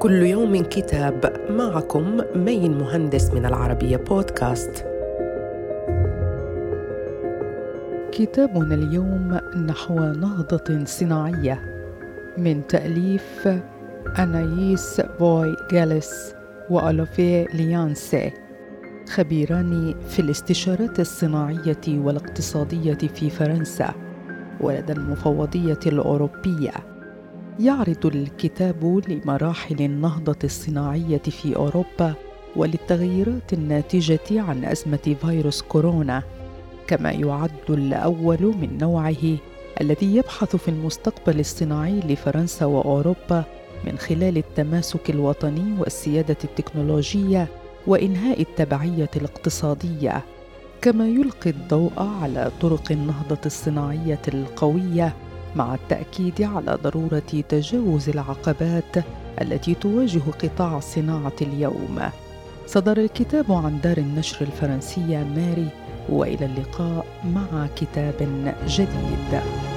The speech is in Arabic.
كل يوم كتاب معكم مين مهندس من العربية بودكاست. كتابنا اليوم نحو نهضة صناعية من تأليف أنايس بوي جالس وألوفي ليانسي خبيران في الاستشارات الصناعية والاقتصادية في فرنسا ولدى المفوضية الأوروبية. يعرض الكتاب لمراحل النهضة الصناعية في أوروبا وللتغيرات الناتجة عن أزمة فيروس كورونا كما يعد الأول من نوعه الذي يبحث في المستقبل الصناعي لفرنسا وأوروبا من خلال التماسك الوطني والسيادة التكنولوجية وإنهاء التبعية الاقتصادية. كما يلقي الضوء على طرق النهضة الصناعية القوية مع التأكيد على ضرورة تجاوز العقبات التي تواجه قطاع الصناعة اليوم. صدر الكتاب عن دار النشر الفرنسية ماري وإلى اللقاء مع كتاب جديد